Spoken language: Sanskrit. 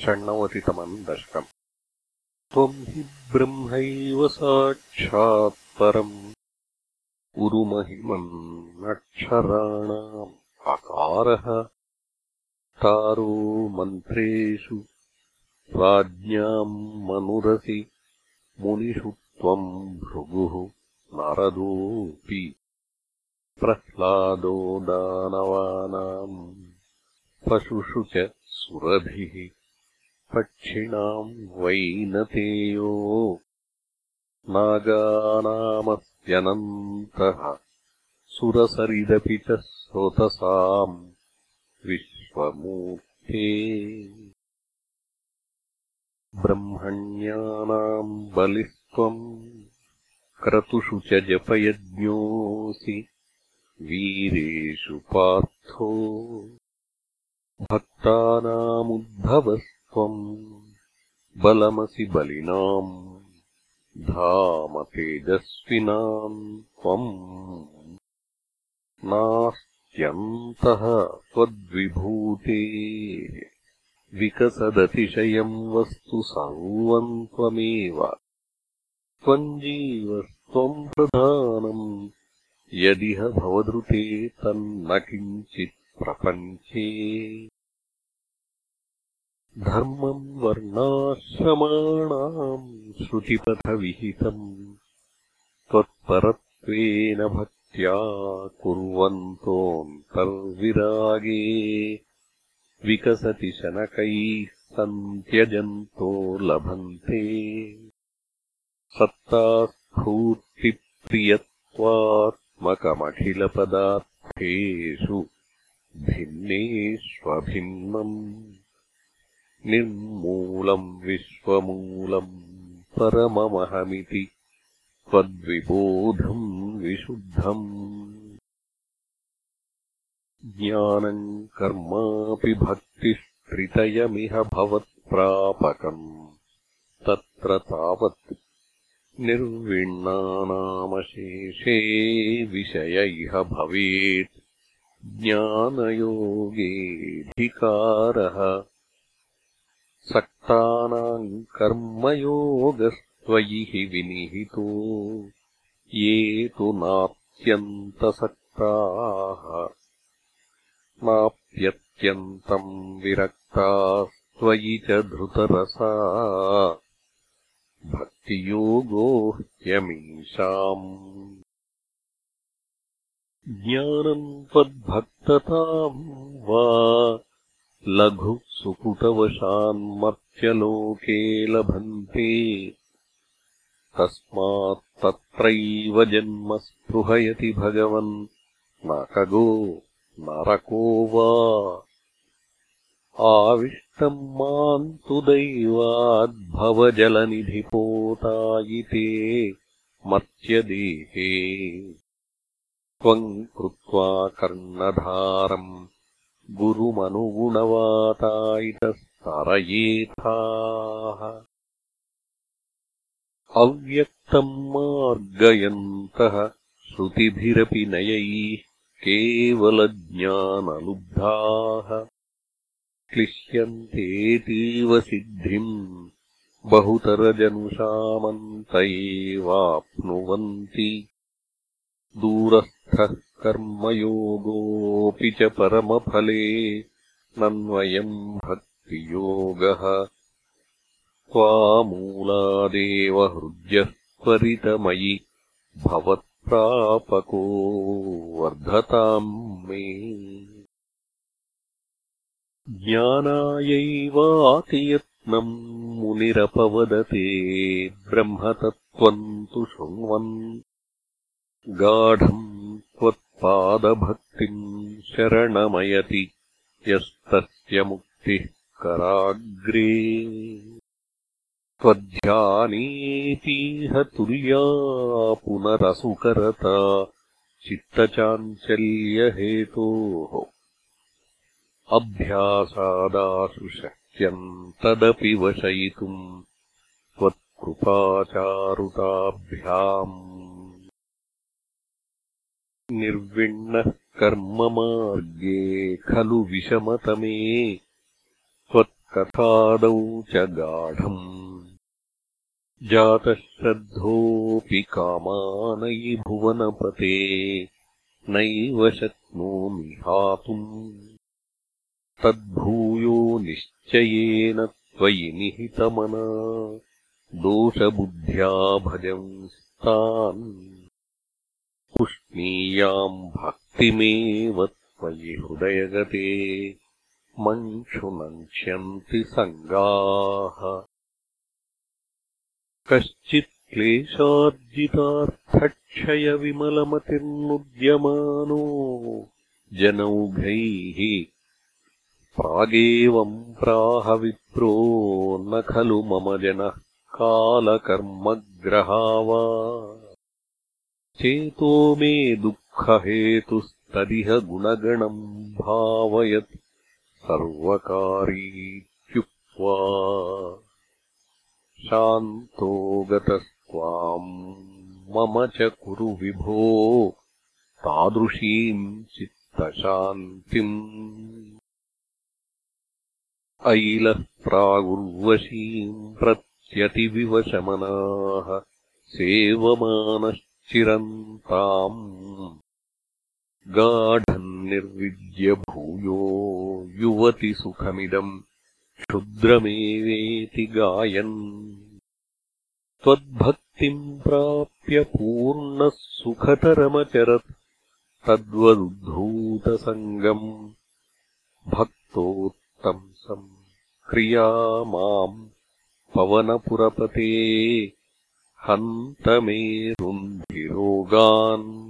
षण्णवतितमम् दशकम्। त्वम् हि ब्रह्मैव साक्षात्परम् उरुमहिमन्नक्षराणाम् अकारः। तारो मन्त्रेषु राज्ञाम् मनुरसि मुनिषु त्वम् भृगुः नारदोऽपि। प्रह्लादो दानवानाम् पशुषु च सुरभिः पक्षिणाम् वैनतेयो नागानामस्त्यनन्तः सुरसरिदपि च स्रोतसाम् विश्वमूर्ते ब्रह्मण्यानाम् बलिस्त्वम् क्रतुषु च जपयज्ञोऽसि वीरेषु पार्थो भक्तानामुद्भवस्त्वम् बलमसि बलिनाम् धाम तेजस्विनाम् त्वम् नास्त्यन्तः त्वद्विभूतेः विकसदतिशयम् वस्तु सर्वम् त्वमेव। त्वम् जीवस्त्वम् प्रधानम् यदिह भवदृते तन्न किञ्चित् प्रपञ्चे धर्मम् वर्णाश्रमाणाम् श्रुतिपथविहितम् त्वत्परत्वेन भक्त्या कुर्वन्तोऽन्तर्विरागे विकसति शनकैः सन्त्यजन्तो लभन्ते। सत्तास्फूर्तिप्रियत्वात्मकमखिलपदार्थेषु भिन्नेष्वभिन्नम् निर्मूलम् विश्वमूलम् परममहमिति त्वद्विबोधम् विशुद्धम्। ज्ञानम् कर्मापि भक्तिस्त्रितयमिह भवत्प्रापकम् तत्र तावत् निर्विण्णानामशेषे विषय इह भवेत्। ज्ञानयोगेऽधिकारः कर्मयोगस्त्वयि हि विनिहितो। ये तु नात्यन्तसक्ताः नाप्यत्यन्तम् विरक्तास्त्वयि च धृतरसा। भक्तियोगो ह्यमीषाम् ज्ञानम् त्वद्भक्तताम् वा लघु सुकृतवशान्मर्त्यलोके लभन्ते। तस्मात्तत्रैव जन्म स्पृहयति भगवन्। नाकगो नरको वा? आविष्टम् माम् तु दैवाद्भवजलनिधिपोतायिते मर्त्यदेहे। त्वम् कृत्वा कर्णधारम् अव्यक्तम् मार्गयन्तः श्रुतिभिरपि नयैः केवलज्ञानलुब्धाः। क्लिश्यन्तेतीव सिद्धिम् बहुतरजनुषामन्त एवाप्नुवन्ति दूरस्थः कर्मयोगोऽपि च परमफले नन्वयम् भक्तियोगः त्वामूलादेव हृद्यः त्वरितमयि भवत् प्रापको वर्धताम् मे। ज्ञानायैवातियत्नम् मुनिरपवदते ब्रह्मतत्त्वम् तु शृण्वन्। गाढम् त्वत्पादभक्तिम् शरणमयति यस्तस्य मुक्तिः कराग्रे त्वध्यानेतीह तुर्या पुनरसुकरता चित्तचाञ्चल्यहेतोः अभ्यासादाशु शक्यम् तदपि वशयितुम् त्वत्कृपाचारुताभ्याम् निर्विण्णः कर्ममार्गे खलु विषमतमे कथादौ च गाढम्। जातः श्रद्धोऽपि कामानयि भुवनपते नैव शक्नोमि हातुम्। तद्भूयो निश्चयेन त्वयि निहितमना दोषबुद्ध्या भजंस्तान्। पुष्णीयाम् भक्तिमेव त्वयि हृदयगते मङ्क्षुनङ्क्ष्यन्ति सङ्गाः कश्चित् क्लेशार्जितार्थक्षयविमलमतिर्मुद्यमानो जनौघैः प्रागेवम् प्राहविप्रो न खलु मम जनः कालकर्मग्रहा वा चेतो मे दुःखहेतुस्तदिह गुणगणम् भावयत् सर्वकारीत्युक्त्वा शान्तो गतस्त्वाम् मम च कुरु विभो तादृशीम् चित्तशान्तिम्। ऐलः प्रागुर्वशीम् प्रत्यतिविवशमनाः सेवमानश्चिरन्ताम् गाढम् निर्विद्य भूयो युवति सुखमिदम् क्षुद्रमेवेति गायन्। त्वद्भक्तिम् प्राप्य पूर्णः सुखतरमचरत् तद्वदुद्धूतसङ्गम् भक्तोत्तंसम् क्रिया माम् पवनपुरपते रुन्धिरोगान्